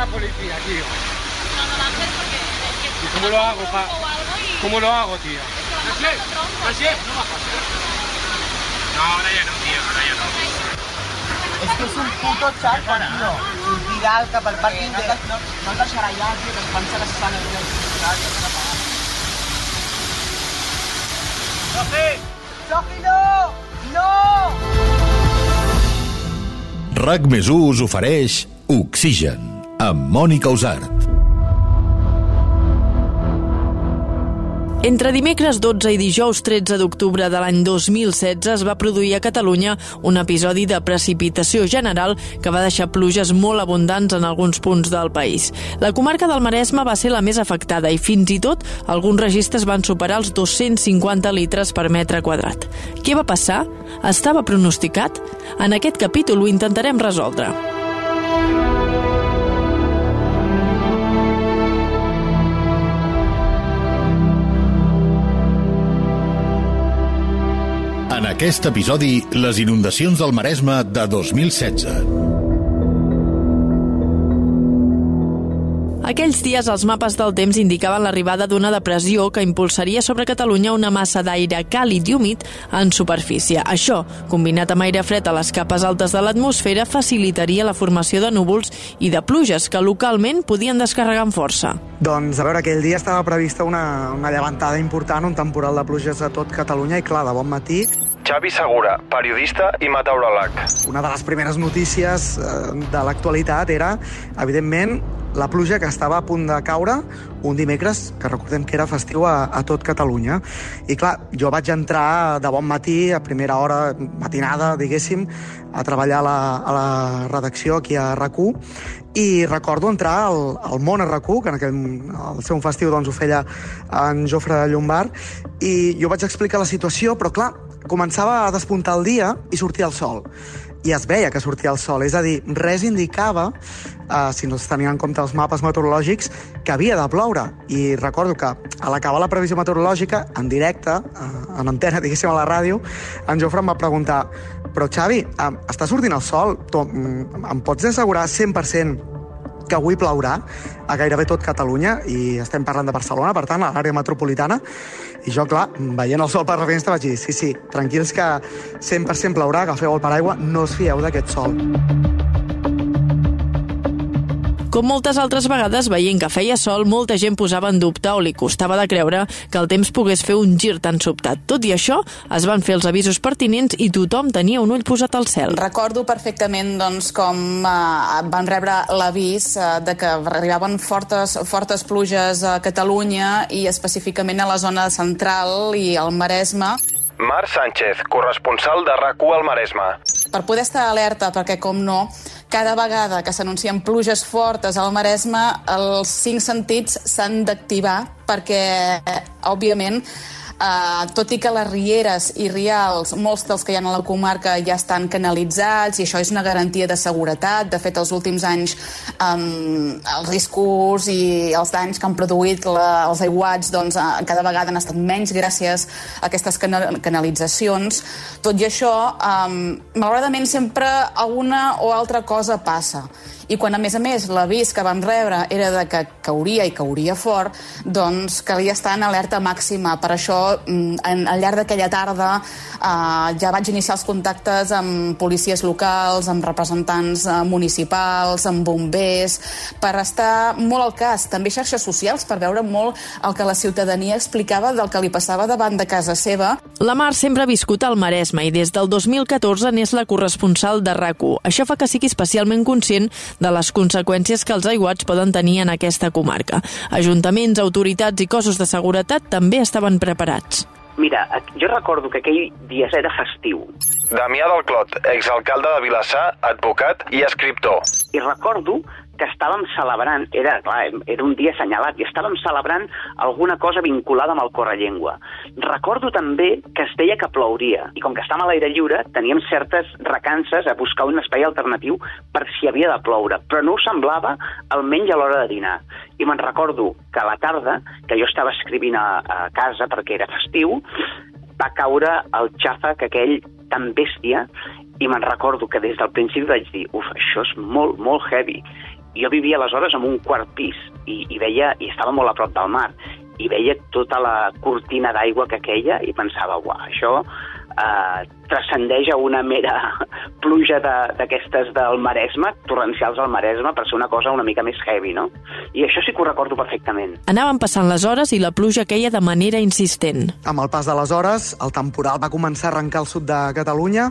la policía, tío. No, no a ser porque... es que ¿Y cómo lo hago, pa? y- ¿Cómo lo hago, tío? Es que vamos a tronco. no va a pasar. No, ahora ya no, tío, ahora ya no. És que és un puto xaca, tio. Sortirà al cap al pàrquing de... No, no el deixarà allà, tio, que es pensa que se l'ha pagat. Sofi! Sofi, no! No! RAC més us ofereix Oxigen, amb Mònica Usart. Entre dimecres 12 i dijous 13 d'octubre de l'any 2016 es va produir a Catalunya un episodi de precipitació general que va deixar pluges molt abundants en alguns punts del país. La comarca del Maresme va ser la més afectada i fins i tot alguns registres van superar els 250 litres per metre quadrat. Què va passar? Estava pronosticat? En aquest capítol ho intentarem resoldre. Aquest episodi, les inundacions del Maresme de 2016. Aquells dies els mapes del temps indicaven l'arribada d'una depressió que impulsaria sobre Catalunya una massa d'aire càlid i humit en superfície. Això, combinat amb aire fred a les capes altes de l'atmosfera, facilitaria la formació de núvols i de pluges que localment podien descarregar amb força. Doncs, a veure, aquell dia estava prevista una, una llevantada important, un temporal de pluges a tot Catalunya i, clar, de bon matí, Xavi Segura, periodista i meteoròleg. una de les primeres notícies eh, de l'actualitat era, evidentment, la pluja que estava a punt de caure un dimecres, que recordem que era festiu a, a tot Catalunya. I clar, jo vaig entrar de bon matí, a primera hora matinada, diguéssim, a treballar a la, a la redacció aquí a rac i recordo entrar al, al món a rac que en aquell, al seu festiu doncs, ho feia en Jofre Llombard, i jo vaig explicar la situació, però clar, començava a despuntar el dia i sortia el sol. I es veia que sortia el sol, és a dir, res indicava, eh, si no es tenien en compte els mapes meteorològics, que havia de ploure. I recordo que a l'acabar la previsió meteorològica, en directe, eh, en antena, diguéssim, a la ràdio, en Jofre em va preguntar però Xavi, eh, està sortint el sol, tu, mm, em pots assegurar 100% que avui plourà a gairebé tot Catalunya i estem parlant de Barcelona, per tant, a l'àrea metropolitana. I jo, clar, veient el sol per la finestra vaig dir sí, sí, tranquils que 100% plourà, agafeu el paraigua, no us fieu d'aquest sol. Com moltes altres vegades, veient que feia sol, molta gent posava en dubte o li costava de creure que el temps pogués fer un gir tan sobtat. Tot i això, es van fer els avisos pertinents i tothom tenia un ull posat al cel. Recordo perfectament doncs, com eh, van rebre l'avís eh, de que arribaven fortes, fortes pluges a Catalunya i específicament a la zona central i al Maresme. Mar Sánchez, corresponsal de rac al Maresme. Per poder estar alerta, perquè com no, cada vegada que s'anuncien pluges fortes al Maresme, els cinc sentits s'han d'activar perquè, òbviament, Uh, tot i que les rieres i rials, molts dels que hi ha a la comarca ja estan canalitzats i això és una garantia de seguretat. De fet, els últims anys um, els riscos i els danys que han produït la, els aiguats doncs, uh, cada vegada han estat menys gràcies a aquestes cana canalitzacions. Tot i això, um, malauradament sempre alguna o altra cosa passa. I quan, a més a més, l'avís que vam rebre era de que cauria i cauria fort, doncs calia estar en alerta màxima. Per això, mm, en, al llarg d'aquella tarda, eh, ja vaig iniciar els contactes amb policies locals, amb representants eh, municipals, amb bombers, per estar molt al cas. També xarxes socials, per veure molt el que la ciutadania explicava del que li passava davant de casa seva. La Mar sempre ha viscut al Maresme i des del 2014 n'és la corresponsal de rac Això fa que sigui especialment conscient de les conseqüències que els aiguats poden tenir en aquesta comarca. Ajuntaments, autoritats i cossos de seguretat també estaven preparats. Mira, jo recordo que aquell dia era festiu Damià del Clot, exalcalde de Vilassar, advocat i escriptor. i recordo que estàvem celebrant, era, clar, era un dia assenyalat, i estàvem celebrant alguna cosa vinculada amb el correllengua. Recordo també que es deia que plouria, i com que estàvem a l'aire lliure, teníem certes recances a buscar un espai alternatiu per si havia de ploure, però no ho semblava almenys a l'hora de dinar. I me'n recordo que a la tarda, que jo estava escrivint a, a casa perquè era festiu, va caure el xàfec aquell tan bèstia i me'n recordo que des del principi vaig dir uf, això és molt, molt heavy Jo vivia aleshores en un quart pis i, i veia, i estava molt a prop del mar, i veia tota la cortina d'aigua que queia i pensava, uah, això eh, transcendeix a una mera pluja de- d'aquestes del Maresme, torrencials al Maresme, per ser una cosa una mica més heavy, no? I això sí que ho recordo perfectament. Anaven passant les hores i la pluja queia de manera insistent. Amb el pas de les hores, el temporal va començar a arrencar al sud de Catalunya.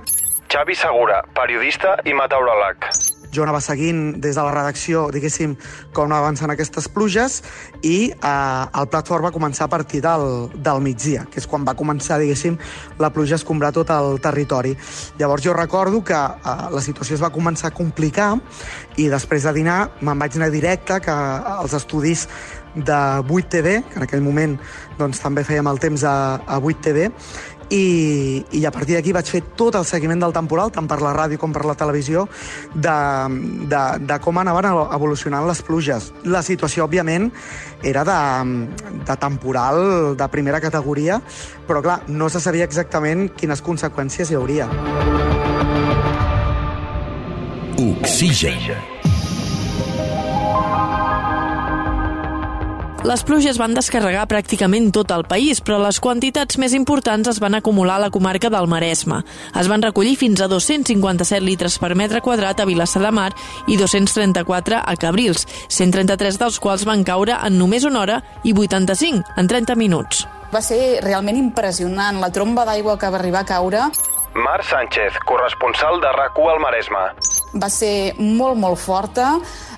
Xavi Segura, periodista i meteoròleg. Jo anava seguint des de la redacció, diguéssim, com anaven avançant aquestes pluges i eh, el plat fort va començar a partir del, del migdia, que és quan va començar, diguéssim, la pluja a escombrar tot el territori. Llavors jo recordo que eh, la situació es va començar a complicar i després de dinar me'n vaig anar directe que als estudis de 8TV, que en aquell moment doncs, també fèiem el temps a, a 8TV, i, i a partir d'aquí vaig fer tot el seguiment del temporal, tant per la ràdio com per la televisió, de, de, de com anaven evolucionant les pluges. La situació, òbviament, era de, de temporal de primera categoria, però clar, no se sabia exactament quines conseqüències hi hauria. Oxigen. Les pluges van descarregar pràcticament tot el país, però les quantitats més importants es van acumular a la comarca del Maresme. Es van recollir fins a 257 litres per metre quadrat a Vilassar de Mar i 234 a Cabrils, 133 dels quals van caure en només una hora i 85 en 30 minuts. Va ser realment impressionant la tromba d'aigua que va arribar a caure. Mar Sánchez, corresponsal de rac al Maresme. Va ser molt, molt forta.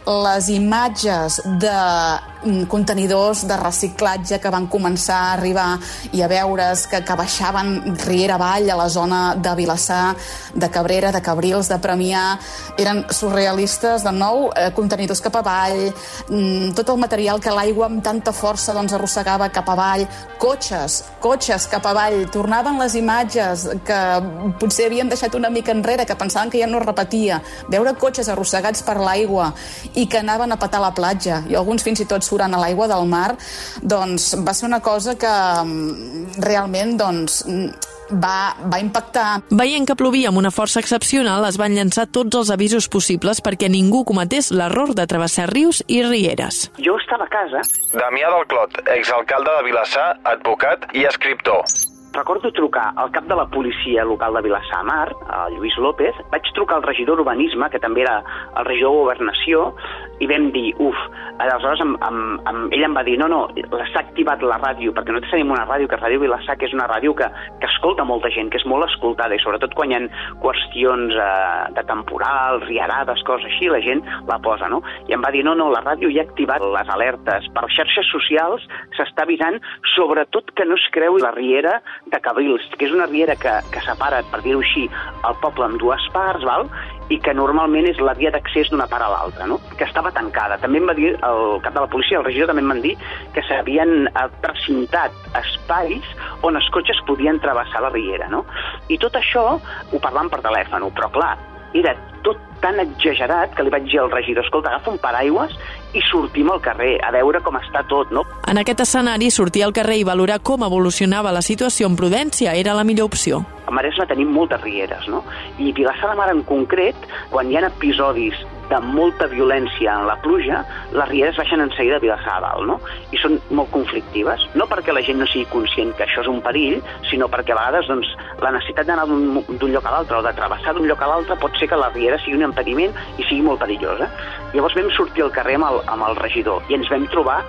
Les imatges de contenidors de reciclatge que van començar a arribar i a veure's que, que baixaven riera avall a la zona de Vilassar, de Cabrera, de Cabrils, de Premià, eren surrealistes, de nou, eh, contenidors cap avall, mm, tot el material que l'aigua amb tanta força doncs, arrossegava cap avall, cotxes, cotxes cap avall, tornaven les imatges que potser havíem deixat una mica enrere, que pensaven que ja no es repetia, veure cotxes arrossegats per l'aigua i que anaven a petar la platja, i alguns fins i tot surant a l'aigua del mar, doncs va ser una cosa que mm, realment doncs, mm, va, va impactar. Veient que plovia amb una força excepcional, es van llançar tots els avisos possibles perquè ningú cometés l'error de travessar rius i rieres. Jo estava a casa Damià del Clot, exalcalde de Vilassar, advocat i escriptor. Recordo trucar al cap de la policia local de Vilassar Mar, el Lluís López, vaig trucar al regidor d'Urbanisme, que també era el regidor de Governació, i vam dir, uf, aleshores amb, amb, amb, ell em va dir, no, no, s'ha activat la ràdio, perquè nosaltres tenim una ràdio, que Ràdio Vilassar, que és una ràdio que, que escolta molta gent, que és molt escoltada, i sobretot quan hi ha qüestions eh, de temporal, riarades, coses així, la gent la posa, no? I em va dir, no, no, la ràdio ja ha activat les alertes. Per xarxes socials s'està avisant, sobretot que no es creu la riera de Cabrils, que és una riera que, que separa, per dir-ho així, el poble en dues parts, val? I que normalment és la via d'accés d'una part a l'altra, no? que estava tancada. També em va dir el cap de la policia, el regidor també em van dir que s'havien eh, precintat espais on els cotxes podien travessar la riera. No? I tot això ho parlàvem per telèfon, però clar, era tot tan exagerat que li vaig dir al regidor, escolta, agafa un paraigües i sortim al carrer a veure com està tot, no? En aquest escenari, sortir al carrer i valorar com evolucionava la situació amb prudència era la millor opció. A Maresme tenim moltes rieres, no? I Vilassar de Mar en concret, quan hi ha episodis de molta violència en la pluja, les rieres baixen en seguida a Vilassar de Dalt, no? I són molt conflictives. No perquè la gent no sigui conscient que això és un perill, sinó perquè a vegades doncs, la necessitat d'anar d'un lloc a l'altre o de travessar d'un lloc a l'altre pot ser que la riera sigui un impediment i sigui molt perillosa. Llavors vam sortir al carrer amb el, amb el regidor i ens vam trobar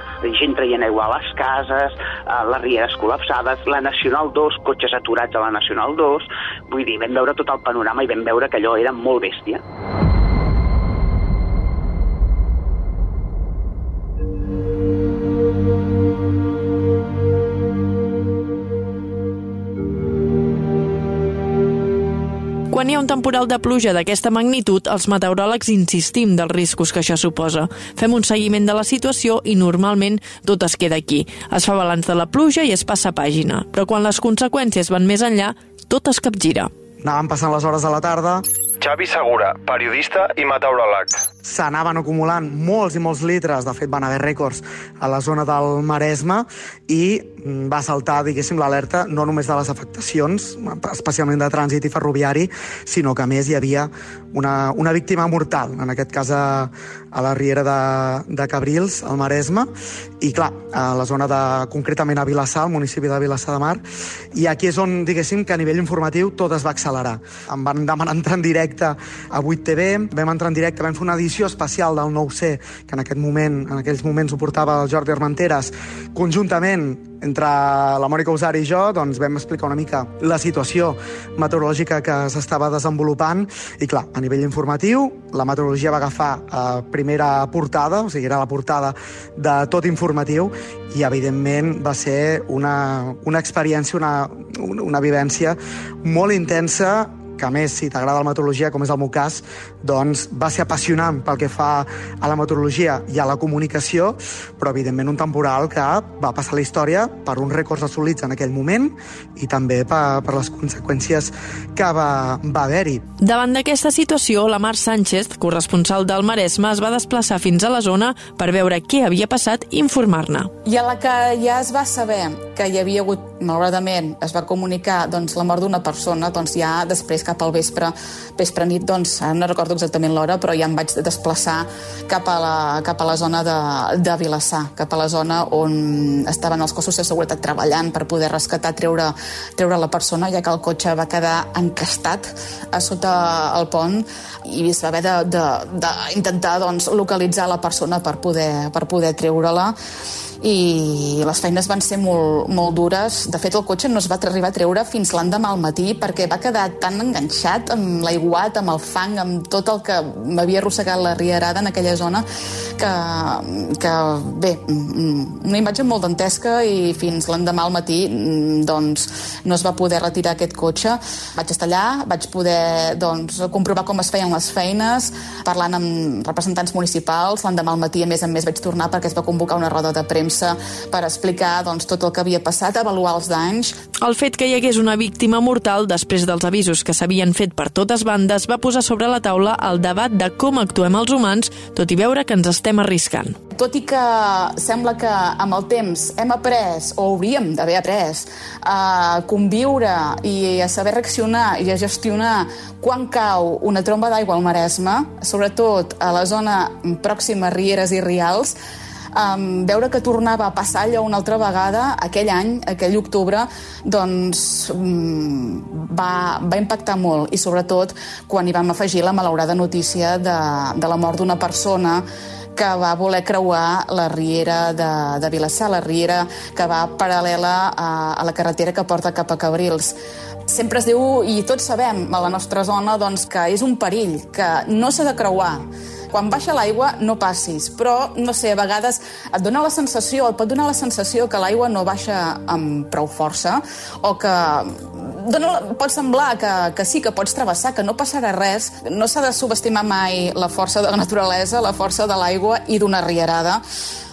gent traient aigua a les cases, eh, les rieres col·lapsades, la Nacional 2, cotxes aturats a la Nacional 2, vull dir, vam veure tot el panorama i vam veure que allò era molt bèstia. Quan hi ha un temporal de pluja d'aquesta magnitud, els meteoròlegs insistim dels riscos que això suposa. Fem un seguiment de la situació i normalment tot es queda aquí. Es fa balanç de la pluja i es passa pàgina. Però quan les conseqüències van més enllà, tot es capgira. Anaven passant les hores de la tarda, Xavi Segura, periodista i meteoròleg. S'anaven acumulant molts i molts litres, de fet van haver rècords a la zona del Maresme i mm, va saltar, diguéssim, l'alerta no només de les afectacions, especialment de trànsit i ferroviari, sinó que a més hi havia una, una víctima mortal, en aquest cas a, a la Riera de, de Cabrils, al Maresme, i clar, a la zona de, concretament a Vilassar, al municipi de Vilassar de Mar, i aquí és on, diguéssim, que a nivell informatiu tot es va accelerar. Em van demanar entrar en directe a 8TV, vam entrar en directe, vam fer una edició especial del 9C, que en aquest moment, en aquells moments ho portava el Jordi Armenteres, conjuntament entre la Mònica Usari i jo doncs, vam explicar una mica la situació meteorològica que s'estava desenvolupant. I, clar, a nivell informatiu, la meteorologia va agafar eh, primera portada, o sigui, era la portada de tot informatiu i, evidentment, va ser una, una experiència, una, una, una vivència molt intensa que a més, si t'agrada la meteorologia, com és el meu cas, doncs va ser apassionant pel que fa a la meteorologia i a la comunicació, però evidentment un temporal que va passar la història per uns rècords assolits en aquell moment i també per, per les conseqüències que va, va haver-hi. Davant d'aquesta situació, la Mar Sánchez, corresponsal del Maresme, es va desplaçar fins a la zona per veure què havia passat i informar-ne. I a la que ja es va saber que hi havia hagut, malauradament, es va comunicar doncs, la mort d'una persona, doncs ja després cap al vespre, vespre nit, doncs no recordo exactament l'hora, però ja em vaig desplaçar cap a la, cap a la zona de, de Vilassar, cap a la zona on estaven els cossos de seguretat treballant per poder rescatar, treure, treure la persona, ja que el cotxe va quedar encastat a sota el pont i es va haver d'intentar doncs, localitzar la persona per poder, per poder treure-la i les feines van ser molt, molt dures. De fet, el cotxe no es va arribar a treure fins l'endemà al matí perquè va quedar tan enganxat amb l'aiguat, amb el fang, amb tot el que m'havia arrossegat la rierada en aquella zona que, que bé, una imatge molt dantesca i fins l'endemà al matí doncs no es va poder retirar aquest cotxe. Vaig estar allà, vaig poder doncs, comprovar com es feien les feines, parlant amb representants municipals. L'endemà al matí, a més a més, vaig tornar perquè es va convocar una roda de premsa premsa per explicar doncs, tot el que havia passat, avaluar els danys. El fet que hi hagués una víctima mortal després dels avisos que s'havien fet per totes bandes va posar sobre la taula el debat de com actuem els humans, tot i veure que ens estem arriscant. Tot i que sembla que amb el temps hem après, o hauríem d'haver après, a conviure i a saber reaccionar i a gestionar quan cau una tromba d'aigua al Maresme, sobretot a la zona pròxima a Rieres i Rials, um, veure que tornava a passar allò una altra vegada aquell any, aquell octubre, doncs um, va, va impactar molt i sobretot quan hi vam afegir la malaurada notícia de, de la mort d'una persona que va voler creuar la riera de, de Vilassar, la riera que va paral·lela a, a la carretera que porta cap a Cabrils. Sempre es diu, i tots sabem a la nostra zona, doncs, que és un perill, que no s'ha de creuar quan baixa l'aigua no passis, però, no sé, a vegades et dona la sensació, et pot donar la sensació que l'aigua no baixa amb prou força o que dona, pot semblar que, que sí, que pots travessar, que no passarà res. No s'ha de subestimar mai la força de la naturalesa, la força de l'aigua i d'una rierada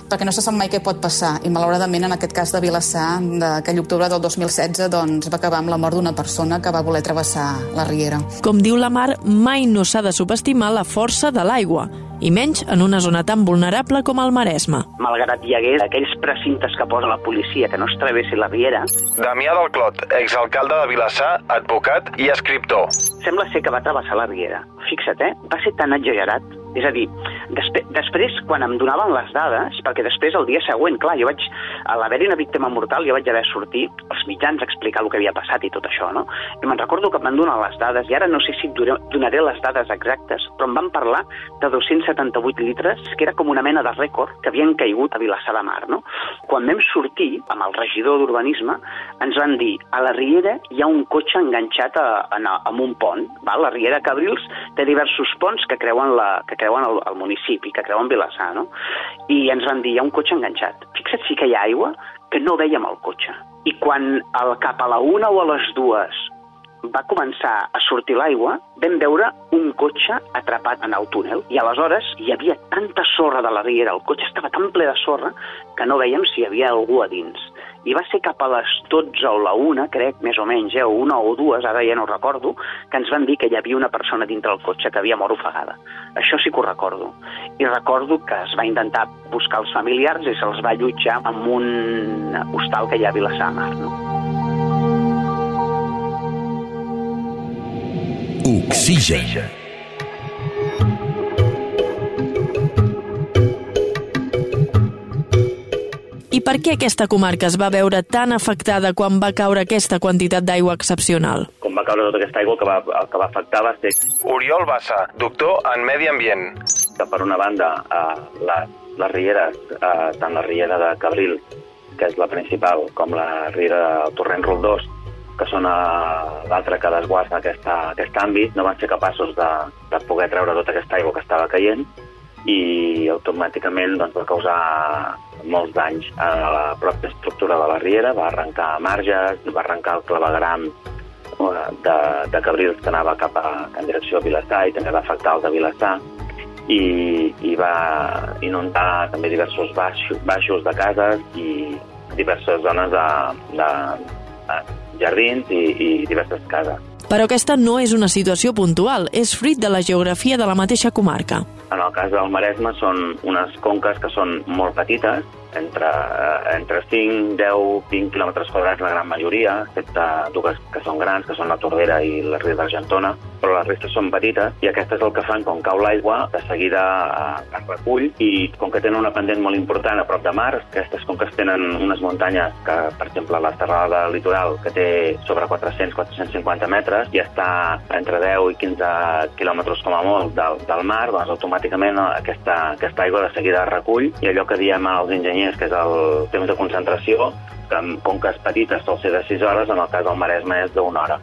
perquè no se sap mai què pot passar. I malauradament, en aquest cas de Vilassar, d'aquell octubre del 2016, doncs va acabar amb la mort d'una persona que va voler travessar la riera. Com diu la Mar, mai no s'ha de subestimar la força de l'aigua i menys en una zona tan vulnerable com el Maresme. Malgrat hi hagués aquells precintes que posa la policia que no es travessi la riera... Damià del Clot, exalcalde de Vilassar, advocat i escriptor. Sembla ser que va travessar la riera. Fixa't, eh? Va ser tan exagerat és a dir, despe després, quan em donaven les dades, perquè després, el dia següent, clar, jo vaig, a l'haver-hi una víctima mortal, jo vaig haver sortit als mitjans a explicar el que havia passat i tot això, no? I me'n recordo que em van donar les dades, i ara no sé si donaré les dades exactes, però em van parlar de 278 litres, que era com una mena de rècord que havien caigut a Vilassar de Mar, no? Quan vam sortir, amb el regidor d'Urbanisme, ens van dir, a la Riera hi ha un cotxe enganxat a, a, a un pont, val? la Riera Cabrils té diversos ponts que creuen la, que creuen el, el municipi, que creuen Vilassar, no? I ens van dir, hi ha un cotxe enganxat. Fixa't si que hi ha aigua, que no veiem el cotxe. I quan al cap a la una o a les dues va començar a sortir l'aigua, vam veure un cotxe atrapat en el túnel. I aleshores hi havia tanta sorra de la riera, el cotxe estava tan ple de sorra que no veiem si hi havia algú a dins i va ser cap a les 12 o la 1, crec, més o menys, eh, o una o dues, ara ja no recordo, que ens van dir que hi havia una persona dintre el cotxe que havia mort ofegada. Això sí que ho recordo. I recordo que es va intentar buscar els familiars i se'ls va allotjar en un hostal que hi ha a Vilassar Mar, no? Oxigen. Per què aquesta comarca es va veure tan afectada quan va caure aquesta quantitat d'aigua excepcional? Com va caure tota aquesta aigua, que va, el que va afectar va ser Oriol Bassa, doctor en Medi Ambient. que per una banda eh, la, les rieres, eh, tant la riera de Cabril, que és la principal, com la riera del Torrent Roldós, que són a l'altra que desguassa aquesta, aquest àmbit, no van ser capaços de, de poder treure tota aquesta aigua que estava caient i automàticament doncs, va causar molts danys a la pròpia estructura de la riera, va arrencar marges, va arrencar el clavegram eh, de, de Cabrils que anava cap a, en direcció a Vilassar i també va afectar el de Vilassar i, i va inundar també diversos baixos, baixos de cases i diverses zones de, de, de jardins i, i diverses cases. Però aquesta no és una situació puntual, és fruit de la geografia de la mateixa comarca. En el cas del Maresme són unes conques que són molt petites, entre, eh, entre 5, 10, 20 quilòmetres quadrats la gran majoria, excepte dues que són grans, que són la Tordera i la Ria d'Argentona, però les restes són petites i aquestes el que fan, com cau l'aigua, de seguida eh, es recull i com que tenen una pendent molt important a prop de mar, aquestes conques tenen unes muntanyes que, per exemple, la serrada litoral, que té sobre 400-450 metres i està entre 10 i 15 quilòmetres com a molt del, del mar, doncs automàticament aquesta, aquesta aigua de seguida es recull i allò que diem als enginyers, que és el temps de concentració, que en conques petites sol ser de 6 hores, en el cas del Maresme és d'una hora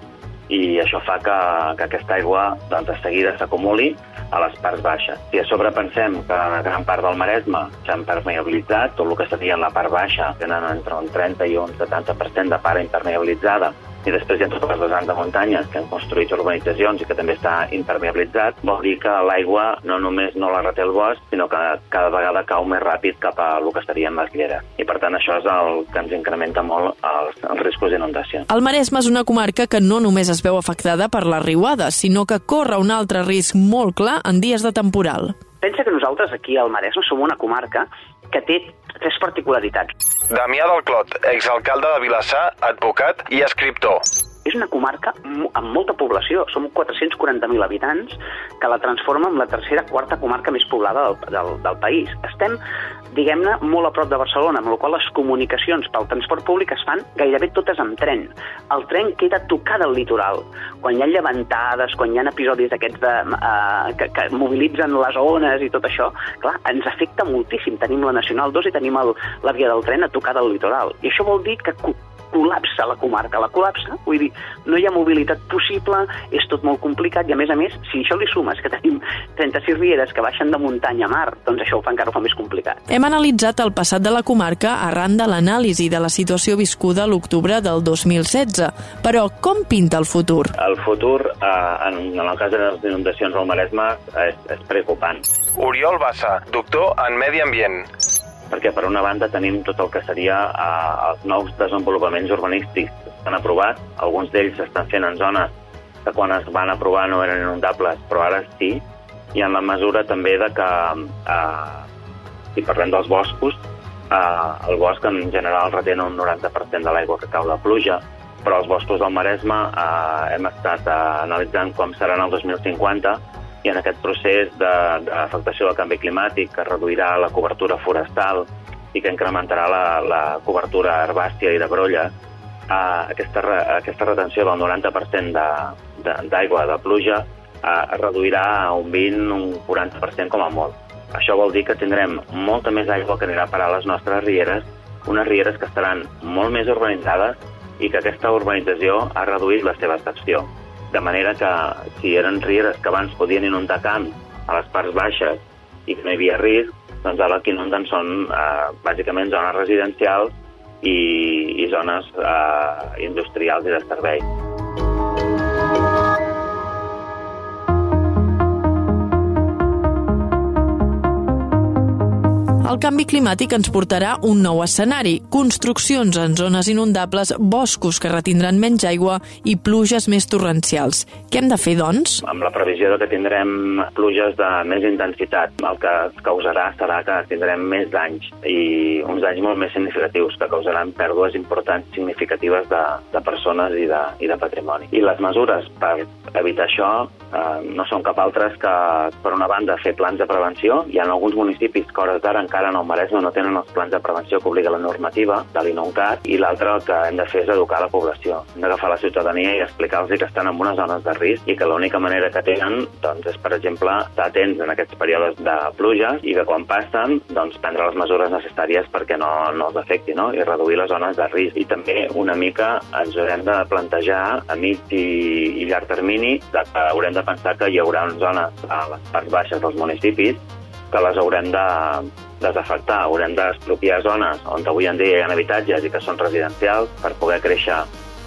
i això fa que, que aquesta aigua doncs, de seguida s'acumuli a les parts baixes. Si a sobre pensem que la gran part del Maresme s'ha impermeabilitzat, tot el que seria en la part baixa tenen entre un 30 i un 70% de part impermeabilitzada, i després hi ha totes les vessants de muntanyes que han construït urbanitzacions i que també està impermeabilitzat, vol dir que l'aigua no només no la reté el bosc, sinó que cada vegada cau més ràpid cap a el que serien les lleres. I per tant això és el que ens incrementa molt els, els riscos d'inundació. El Maresme és una comarca que no només es veu afectada per la riuada, sinó que corre un altre risc molt clar en dies de temporal. Pensa que nosaltres aquí al Maresme som una comarca que té tres particularitats. Damià del Clot, exalcalde de Vilassar, advocat i escriptor. És una comarca amb molta població, som 440.000 habitants, que la transforma en la tercera, quarta comarca més poblada del, del, del país. Estem, diguem-ne, molt a prop de Barcelona, amb la qual les comunicacions pel transport públic es fan gairebé totes amb tren. El tren queda tocat al litoral. Quan hi ha llevantades, quan hi ha episodis d'aquests de, uh, que, que mobilitzen les ones i tot això, clar, ens afecta moltíssim. Tenim la Nacional 2 i tenim el, la via del tren a tocar del litoral. I això vol dir que col·lapsa la comarca, la col·lapsa, vull dir, no hi ha mobilitat possible, és tot molt complicat i a més a més, si això li sumes que tenim 36 rieres que baixen de muntanya a mar, doncs això ho fa encara ho fa més complicat. Hem analitzat el passat de la comarca arran de l'anàlisi de la situació viscuda a l'octubre del 2016. Però com pinta el futur? El futur, eh, en, en el cas de les inundacions al Maresme, és, és preocupant. Oriol Bassa, doctor en Medi Ambient. Perquè per una banda tenim tot el que seria eh, els nous desenvolupaments urbanístics que s'han aprovat, alguns d'ells s'estan fent en zones que quan es van aprovar no eren inundables, però ara sí, i en la mesura també de que, eh, si parlem dels boscos, eh, el bosc en general retén un 90% de l'aigua que cau de pluja, però els boscos del Maresme eh, hem estat eh, analitzant com seran el 2050 i en aquest procés de- d'afectació del canvi climàtic que reduirà la cobertura forestal i que incrementarà la, la cobertura herbàcia i de brolla, eh, aquesta, re, aquesta retenció del 90% de- de- d'aigua de, de pluja eh, es reduirà a un 20, un 40% com a molt. Això vol dir que tindrem molta més aigua que anirà a parar a les nostres rieres, unes rieres que estaran molt més urbanitzades i que aquesta urbanització ha reduït la seva excepció. De manera que si eren rieres que abans podien inundar camps a les parts baixes i que no hi havia risc, doncs ara que inunden són eh, bàsicament zones residencials i, i zones eh, industrials i de servei. El canvi climàtic ens portarà un nou escenari, construccions en zones inundables, boscos que retindran menys aigua i pluges més torrencials. Què hem de fer, doncs? amb la previsió de que tindrem pluges de més intensitat. El que causarà serà que tindrem més danys i uns danys molt més significatius que causaran pèrdues importants significatives de, de persones i de, i de patrimoni. I les mesures per evitar això eh, no són cap altres que, per una banda, fer plans de prevenció. Hi ha alguns municipis que hores d'ara encara encara en el Maresme no tenen els plans de prevenció que obliga la normativa de l'INONCAT i l'altre el que hem de fer és educar la població. Hem d'agafar la ciutadania i explicar-los que estan en unes zones de risc i que l'única manera que tenen doncs, és, per exemple, estar atents en aquests períodes de pluges i que quan passen doncs, prendre les mesures necessàries perquè no, no els afecti no? i reduir les zones de risc. I també una mica ens haurem de plantejar a mig i, i llarg termini que haurem de pensar que hi haurà zones a les parts baixes dels municipis que les haurem de desafectar, haurem d'expropiar zones on avui en dia hi ha habitatges i que són residencials per poder créixer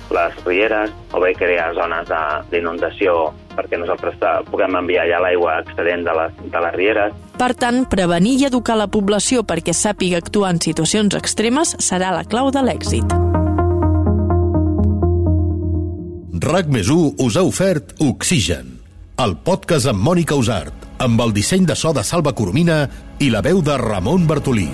les rieres o bé crear zones d'inundació perquè nosaltres puguem enviar ja l'aigua excedent de les, de les rieres. Per tant, prevenir i educar la població perquè sàpiga actuar en situacions extremes serà la clau de l'èxit. RAC més us ha ofert Oxigen, el podcast amb Mònica Usart, amb el disseny de so de Salva Coromina i la veu de Ramon Bartolí.